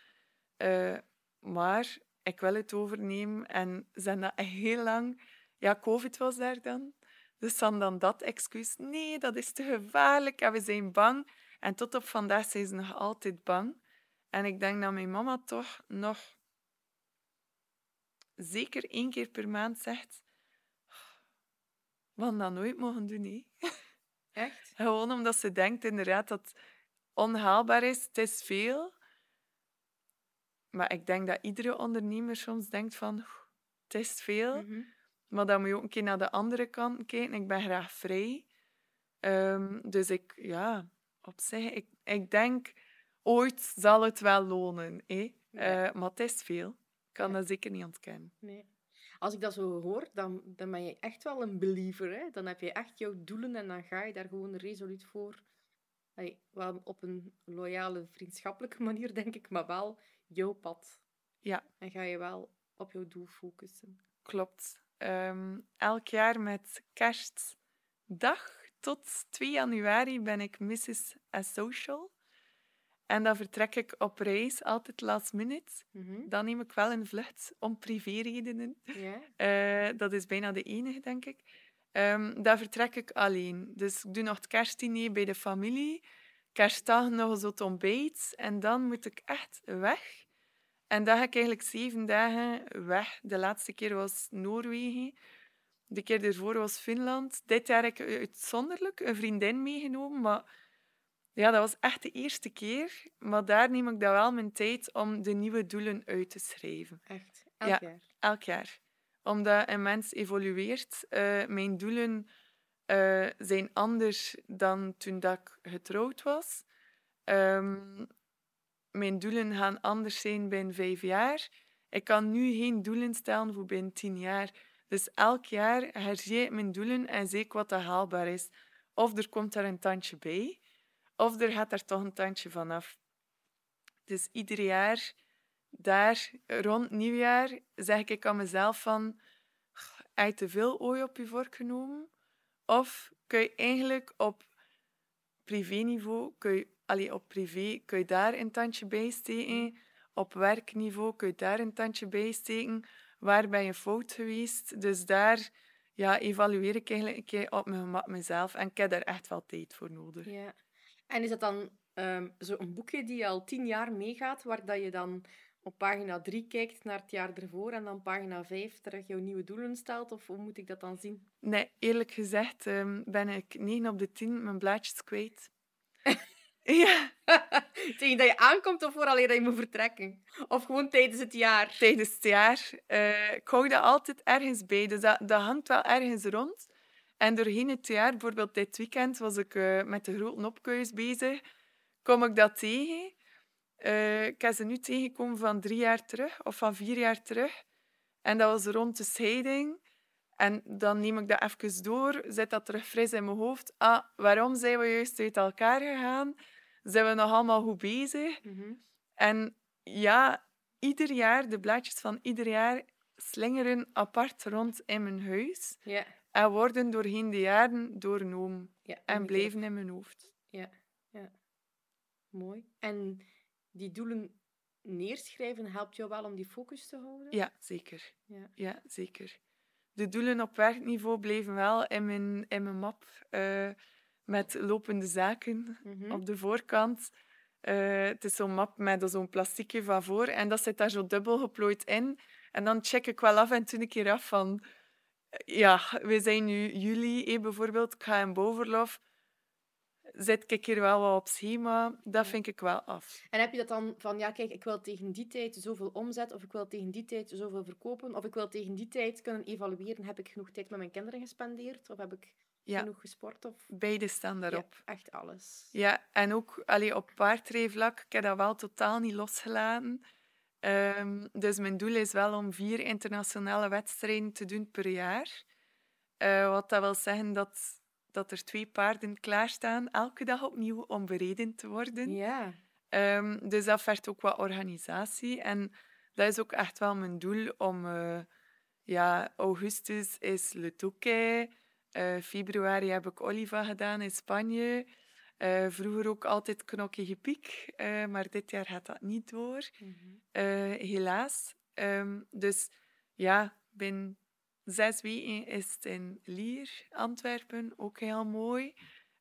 [SPEAKER 2] Eh, maar ik wil het overnemen. En ze hebben dat heel lang... Ja, COVID was daar dan. Dus dan, dan dat excuus. Nee, dat is te gevaarlijk en we zijn bang. En tot op vandaag zijn ze nog altijd bang. En ik denk dat mijn mama toch nog zeker één keer per maand zegt... Hadden dat nooit mogen doen, hè.
[SPEAKER 1] Echt?
[SPEAKER 2] Gewoon omdat ze denkt inderdaad dat het onhaalbaar is. Het is veel. Maar ik denk dat iedere ondernemer soms denkt van... "Oeh, Het is veel.
[SPEAKER 1] Mhm.
[SPEAKER 2] Maar dan moet je ook een keer naar de andere kant kijken. Ik ben graag vrij. Ehm, dus ik, ja, op zich, ik, ik denk, ooit zal het wel lonen. Hè? Eh, maar het is veel. Ik kan dat zeker niet ontkennen.
[SPEAKER 1] Nee. Als ik dat zo hoor, dan, dan ben je echt wel een believer. Hè? Dan heb je echt jouw doelen en dan ga je daar gewoon resoluut voor. Allee, wel op een loyale, vriendschappelijke manier, denk ik, maar wel jouw pad.
[SPEAKER 2] Ja.
[SPEAKER 1] En ga je wel op jouw doel focussen.
[SPEAKER 2] Klopt. Ehm, elk jaar met kerstdag tot 2 januari ben ik Mrs. Asocial. En dan vertrek ik op reis, altijd last minute.
[SPEAKER 1] Mhm.
[SPEAKER 2] Dan neem ik wel een vlucht om privéredenen. Eh, dat is bijna de enige, denk ik. Daar vertrek ik alleen. Dus ik doe nog het kerstdiner bij de familie. Kerstdag nog zo het ontbijt. En dan moet ik echt weg. En dan ga ik eigenlijk zeven dagen weg. De laatste keer was Noorwegen. De keer ervoor was Finland. Dit jaar heb ik uitzonderlijk een vriendin meegenomen. Maar ja, dat was echt de eerste keer. Maar daar neem ik dan wel mijn tijd om de nieuwe doelen uit te schrijven
[SPEAKER 1] Echt. Elk
[SPEAKER 2] Ja.
[SPEAKER 1] jaar.
[SPEAKER 2] elk jaar. Omdat een mens evolueert. Eh, mijn doelen eh, zijn anders dan toen dat ik getrouwd was. Ehm, mijn doelen gaan anders zijn binnen vijf jaar. Ik kan nu geen doelen stellen voor binnen tien jaar. Dus elk jaar herzie ik mijn doelen en zie ik wat dat haalbaar is. Of er komt er een tandje bij, of er gaat er toch een tandje vanaf. Dus ieder jaar, daar rond nieuwjaar, zeg ik aan mezelf van, heb je te veel ooi op je vork genomen? Of kun je eigenlijk op privéniveau, kun je, allee, op privé, kun je daar een tandje bij steken? Op werkniveau kun je daar een tandje bij steken? Waar ben je fout geweest? Dus daar ja, evalueer ik eigenlijk een keer op mijn gemak mezelf. En ik heb daar echt wel tijd voor nodig.
[SPEAKER 1] Ja. En is dat dan um, zo'n boekje die al tien jaar meegaat, waar dat je dan op pagina 3 kijkt naar het jaar ervoor en dan pagina 5 terug jouw nieuwe doelen stelt? Of hoe moet ik dat dan zien?
[SPEAKER 2] Nee, eerlijk gezegd um, ben ik 9 op de 10 mijn blaadjes kwijt.
[SPEAKER 1] ja. Tegen dat je aankomt of vooral dat je moet vertrekken? Of gewoon tijdens het jaar?
[SPEAKER 2] Tijdens het jaar. Uh, ik hou dat altijd ergens bij, dus dat, dat hangt wel ergens rond. En doorheen het jaar, bijvoorbeeld dit weekend, was ik uh, met de grote opkuis bezig. Kom ik dat tegen? Uh, ik heb ze nu tegengekomen van drie jaar terug of van vier jaar terug. En dat was rond de scheiding. En dan neem ik dat even door, zet dat terug fris in mijn hoofd. Ah, waarom zijn we juist uit elkaar gegaan? Zijn we nog allemaal goed bezig?
[SPEAKER 1] Mhm.
[SPEAKER 2] En ja, ieder jaar, de blaadjes van ieder jaar slingeren apart rond in mijn huis. En worden doorheen de jaren doorgenomen.
[SPEAKER 1] Ja,
[SPEAKER 2] en blijven in mijn hoofd.
[SPEAKER 1] Ja, ja. Mooi. En die doelen neerschrijven helpt jou wel om die focus te houden?
[SPEAKER 2] Ja, zeker.
[SPEAKER 1] Ja,
[SPEAKER 2] ja zeker. De doelen op werkniveau bleven wel in mijn, in mijn map uh, met lopende zaken
[SPEAKER 1] Mhm.
[SPEAKER 2] op de voorkant. Uh, het is zo'n map met zo'n plastiekje van voor en dat zit daar zo dubbel geplooid in. En dan check ik wel af en toe een keer af van... Ja, we zijn nu juli eh, bijvoorbeeld, ik ga in bovenlof zet ik hier wel wat op schema. Dat vind ik wel af.
[SPEAKER 1] En heb je dat dan van, ja kijk, ik wil tegen die tijd zoveel omzet, of ik wil tegen die tijd zoveel verkopen, of ik wil tegen die tijd kunnen evalueren, heb ik genoeg tijd met mijn kinderen gespendeerd, of heb ik
[SPEAKER 2] ja.
[SPEAKER 1] genoeg gesport? Of...
[SPEAKER 2] Beide staan daarop.
[SPEAKER 1] Ja, echt alles.
[SPEAKER 2] Ja, en ook allee, op paardrijvlak, ik heb dat wel totaal niet losgelaten. Um, dus mijn doel is wel om vier internationale wedstrijden te doen per jaar. Uh, wat dat wil zeggen dat dat er twee paarden klaarstaan, elke dag opnieuw om bereden te worden.
[SPEAKER 1] Ja.
[SPEAKER 2] Um, dus dat vergt ook wat organisatie. En dat is ook echt wel mijn doel om... Uh, ja, augustus is Le Touquet. Uh, februari heb ik Oliva gedaan in Spanje. Uh, vroeger ook altijd knokkige piek, maar dit jaar gaat dat niet door.
[SPEAKER 1] Mm -hmm.
[SPEAKER 2] helaas. Um, dus ja, ben zes weken is het in Lier, Antwerpen, ook heel mooi.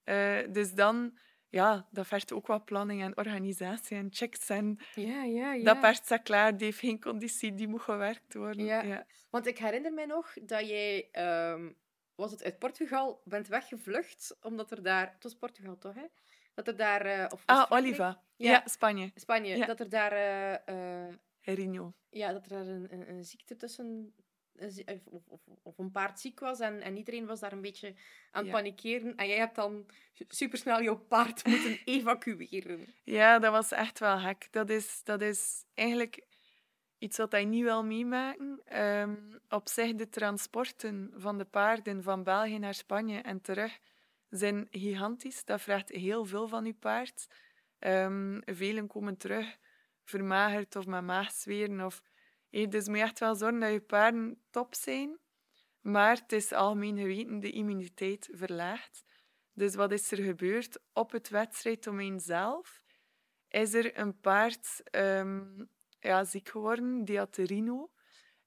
[SPEAKER 2] Uh, dus dan, ja, dat vergt ook wat planning en organisatie en checks. En
[SPEAKER 1] ja, ja, ja.
[SPEAKER 2] Dat paard staat klaar, die heeft geen conditie, die moet gewerkt worden.
[SPEAKER 1] Ja.
[SPEAKER 2] ja.
[SPEAKER 1] Want ik herinner me nog dat jij, um, was het uit Portugal, bent weggevlucht, omdat er daar, het was Portugal toch, hè? Dat er daar... Uh, of
[SPEAKER 2] ah, Oliva. Ja. ja, Spanje.
[SPEAKER 1] Spanje. Dat er daar... Uh,
[SPEAKER 2] Rino.
[SPEAKER 1] Ja, dat er daar een, een, een ziekte tussen of, of, of, een paard ziek was en, en iedereen was daar een beetje aan het ja. panikeren. En jij hebt dan supersnel jouw paard moeten evacueren.
[SPEAKER 2] Ja, dat was echt wel gek. Dat is, dat is eigenlijk iets wat hij niet wil meemaken. Um, op zich, de transporten van de paarden van België naar Spanje en terug zijn gigantisch. Dat vraagt heel veel van je paard. Um, velen komen terug vermagerd of met maagzweren of dus moet je echt wel zorgen dat je paarden top zijn. Maar het is algemeen geweten, de immuniteit verlaagt. Dus wat is er gebeurd? Op het wedstrijddomein zelf is er een paard um, ja, ziek geworden. Die had de Rino.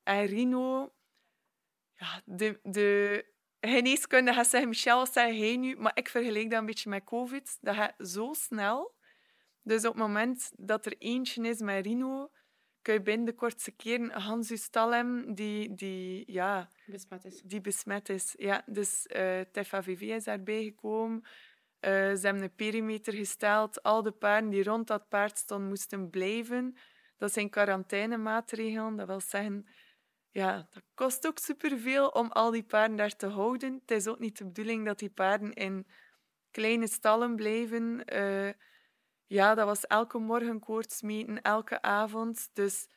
[SPEAKER 2] En Rino... Ja, de, de geneeskunde gaat zeggen, Michel, wat zeg jij nu? Maar ik vergelijk dat een beetje met COVID. Dat gaat zo snel. Dus op het moment dat er eentje is met Rino kun je binnen de kortste keren Hans je stal hebben die, die, ja,
[SPEAKER 1] besmet is.
[SPEAKER 2] Die besmet is. Ja, dus uh, het FAVV is daarbij gekomen. Uh, ze hebben een perimeter gesteld. Al de paarden die rond dat paard stonden, moesten blijven. Dat zijn quarantainemaatregelen. Dat wil zeggen, ja, dat kost ook superveel om al die paarden daar te houden. Het is ook niet de bedoeling dat die paarden in kleine stallen blijven. Uh, ja, dat was elke morgen koorts meten, elke avond. Dus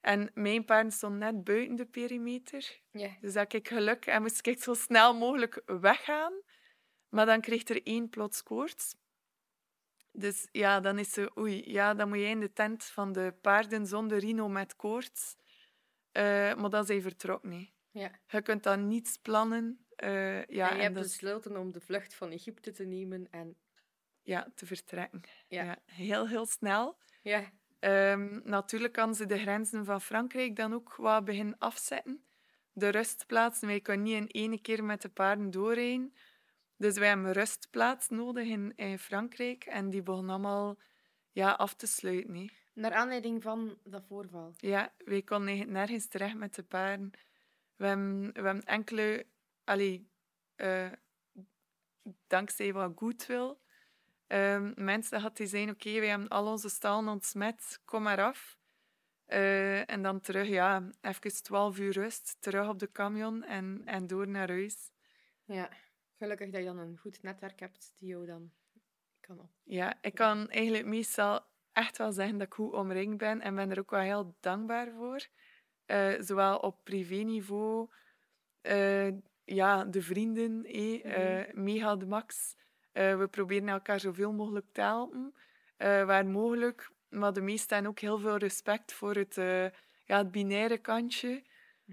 [SPEAKER 2] En mijn paarden stonden net buiten de perimeter. Dus dat ik geluk en moest ik zo snel mogelijk weggaan. Maar dan kreeg er één plots koorts. Dus ja, dan is ze, oei, ja, dan moet jij in de tent van de paarden zonder rino met koorts. Eh, maar dan zijn vertrokken. Nee.
[SPEAKER 1] Ja.
[SPEAKER 2] Je kunt dan niets plannen. eh, ja,
[SPEAKER 1] en je
[SPEAKER 2] en
[SPEAKER 1] hebt
[SPEAKER 2] dat
[SPEAKER 1] besloten om de vlucht van Egypte te nemen. En
[SPEAKER 2] ja, te vertrekken.
[SPEAKER 1] Ja.
[SPEAKER 2] Ja. heel, heel snel.
[SPEAKER 1] ja,
[SPEAKER 2] Ehm, natuurlijk kan ze de grenzen van Frankrijk dan ook wat beginnen afzetten. De rustplaatsen, wij kunnen niet in één keer met de paarden doorrijden. Dus wij hebben een rustplaats nodig in, in Frankrijk. En die begonnen allemaal ja, af te sluiten.
[SPEAKER 1] naar aanleiding van dat voorval.
[SPEAKER 2] Ja, wij konden nergens terecht met de paarden. We hebben, we hebben enkele... Allee, eh, dankzij wat goodwill. Ehm mensen had die zijn, oké, wij hebben al onze stallen ontsmet, kom maar af. Eh, en dan terug, ja, even 12 uur rust, terug op de camion en, en door naar huis.
[SPEAKER 1] Ja, gelukkig dat je dan een goed netwerk hebt die jou dan kan op.
[SPEAKER 2] Ja, ik kan eigenlijk meestal echt wel zeggen dat ik goed omringd ben en ben er ook wel heel dankbaar voor. Eh, zowel op privéniveau, eh ja, de vrienden, eh, eh, mega de max. Eh, we proberen elkaar zoveel mogelijk te helpen, eh, waar mogelijk. Maar de meesten hebben ook heel veel respect voor het, eh, ja, het binaire kantje.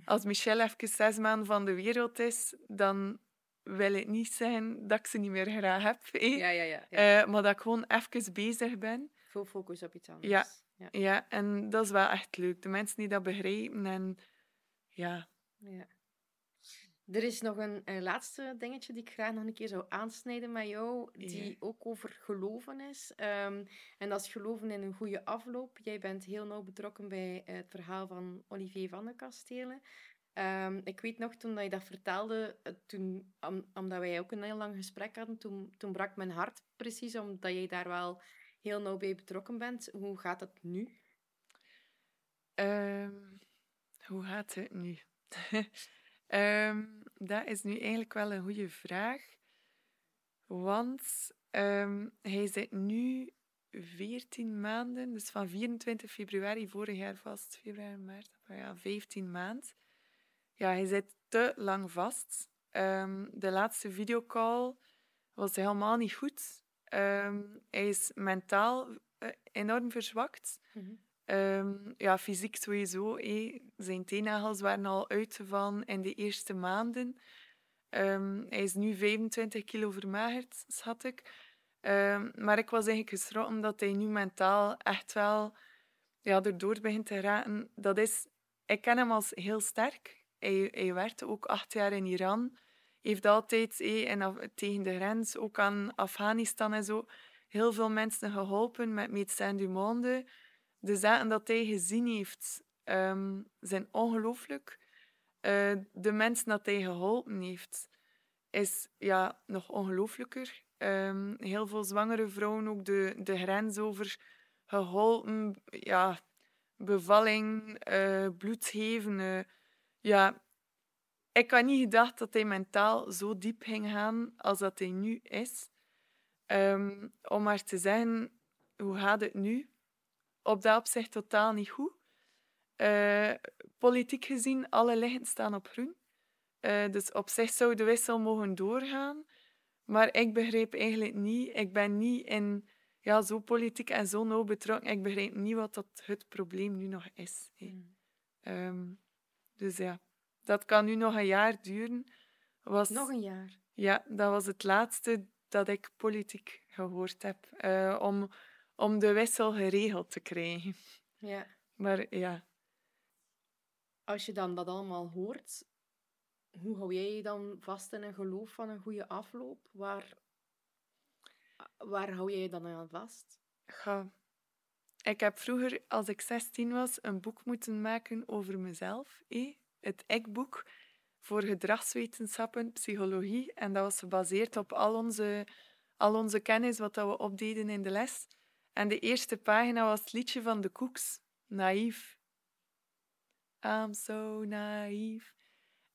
[SPEAKER 2] Als Michelle even zes maanden van de wereld is, dan wil het niet zeggen dat ik ze niet meer graag heb. eh.
[SPEAKER 1] Ja, ja, ja.
[SPEAKER 2] maar dat ik gewoon even bezig ben.
[SPEAKER 1] Full focus op iets anders.
[SPEAKER 2] Ja.
[SPEAKER 1] ja.
[SPEAKER 2] Ja, en dat is wel echt leuk. De mensen die dat begrijpen en ja.
[SPEAKER 1] Ja. Er is nog een, een laatste dingetje die ik graag nog een keer zou aansnijden met jou, die ook over geloven is. Ehm, en dat is geloven in een goede afloop. Jij bent heel nauw betrokken bij het verhaal van Olivier van den Kastelen. Ehm, ik weet nog, toen dat je dat vertelde, eh, toen, om- omdat wij ook een heel lang gesprek hadden, toen, toen brak mijn hart precies, omdat jij daar wel heel nauw bij betrokken bent. Hoe gaat het nu?
[SPEAKER 2] Ehm, hoe gaat het nu? Ehm, dat is nu eigenlijk wel een goede vraag. Want ehm, hij zit nu 14 maanden, dus van 24 februari vorig jaar vast, februari, maart, april, ja, 15 maanden. Ja, hij zit te lang vast. Ehm, de laatste videocall was helemaal niet goed. Hij is mentaal eh, enorm verzwakt. Ehm, ja, fysiek sowieso. hé. Zijn teennagels waren al uitgevallen in de eerste maanden. Ehm, hij is nu 25 kilo vermagerd, schat ik. Ehm, maar ik was eigenlijk geschrokken dat hij nu mentaal echt wel ja, erdoor begint te raken. Dat is, ik ken hem als heel sterk. Hij, hij werkte ook acht jaar in Iran. Heeft altijd hé, tegen de grens, ook aan Afghanistan en zo, heel veel mensen geholpen met Médecins du Monde de zaken dat hij gezien heeft ehm, zijn ongelooflijk. Eh, de mensen dat hij geholpen heeft, is ja, nog ongelooflijker. Ehm, heel veel zwangere vrouwen ook de, de grens over geholpen. Ja, bevalling, geven. eh, ja, ik had niet gedacht dat hij mentaal zo diep ging gaan als dat hij nu is. Ehm, om maar te zeggen, hoe gaat het nu? Op dat opzicht totaal niet goed. Eh, politiek gezien, alle liggen staan op groen. Eh, dus op zich zou de wissel mogen doorgaan. Maar ik begrijp eigenlijk niet, ik ben niet in ja, zo politiek en zo nauw betrokken. Ik begrijp niet wat dat het probleem nu nog is. hè. Ehm, dus ja, dat kan nu nog een jaar duren. Was,
[SPEAKER 1] Nog een jaar.
[SPEAKER 2] ja, dat was het laatste dat ik politiek gehoord heb. eh, om, om de wissel geregeld te krijgen.
[SPEAKER 1] Ja.
[SPEAKER 2] Maar ja,
[SPEAKER 1] Als je dan dat allemaal hoort, hoe hou jij je dan vast in een geloof van een goede afloop? Waar, waar hou jij je dan aan vast?
[SPEAKER 2] Ik heb vroeger, als ik 16 was, een boek moeten maken over mezelf. eh? Het ik-boek voor gedragswetenschappen, psychologie. En dat was gebaseerd op al onze, al onze kennis, wat dat we opdeden in de les. En de eerste pagina was het liedje van de Koeks, Naïef. I'm so naïef.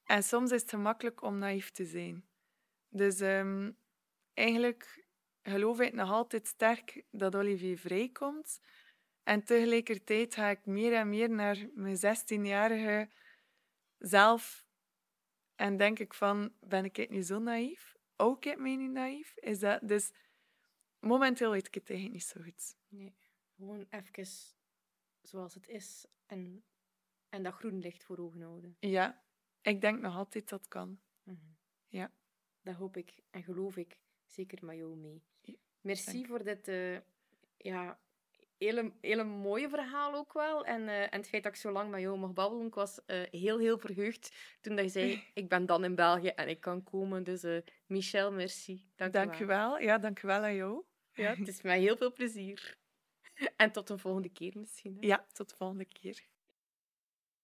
[SPEAKER 2] En soms is het gemakkelijk om naïef te zijn. Dus ehm, eigenlijk geloof ik nog altijd sterk dat Olivier vrijkomt. En tegelijkertijd ga ik meer en meer naar mijn 16-jarige zelf en denk ik van, ben ik nu zo naïef? Ook ik mij niet naïef? Is dat, dus momenteel weet ik het eigenlijk niet zo goed.
[SPEAKER 1] Nee, gewoon even zoals het is en, en dat groen licht voor ogen houden.
[SPEAKER 2] Ja, ik denk nog altijd dat kan.
[SPEAKER 1] Mhm.
[SPEAKER 2] Ja.
[SPEAKER 1] Dat hoop ik en geloof ik zeker met jou mee. Merci
[SPEAKER 2] dank.
[SPEAKER 1] voor dit eh, ja, hele, hele mooie verhaal ook wel. En, eh, en het feit dat ik zo lang met jou mag babbelen. Ik was eh, heel, heel verheugd toen dat je zei, ik ben dan in België en ik kan komen. Dus Michel, merci. Dank,
[SPEAKER 2] Dank je wel. Ja, dank je wel aan jou.
[SPEAKER 1] Ja, het is mij heel veel plezier. En tot een volgende keer misschien.
[SPEAKER 2] Ja, tot de volgende keer.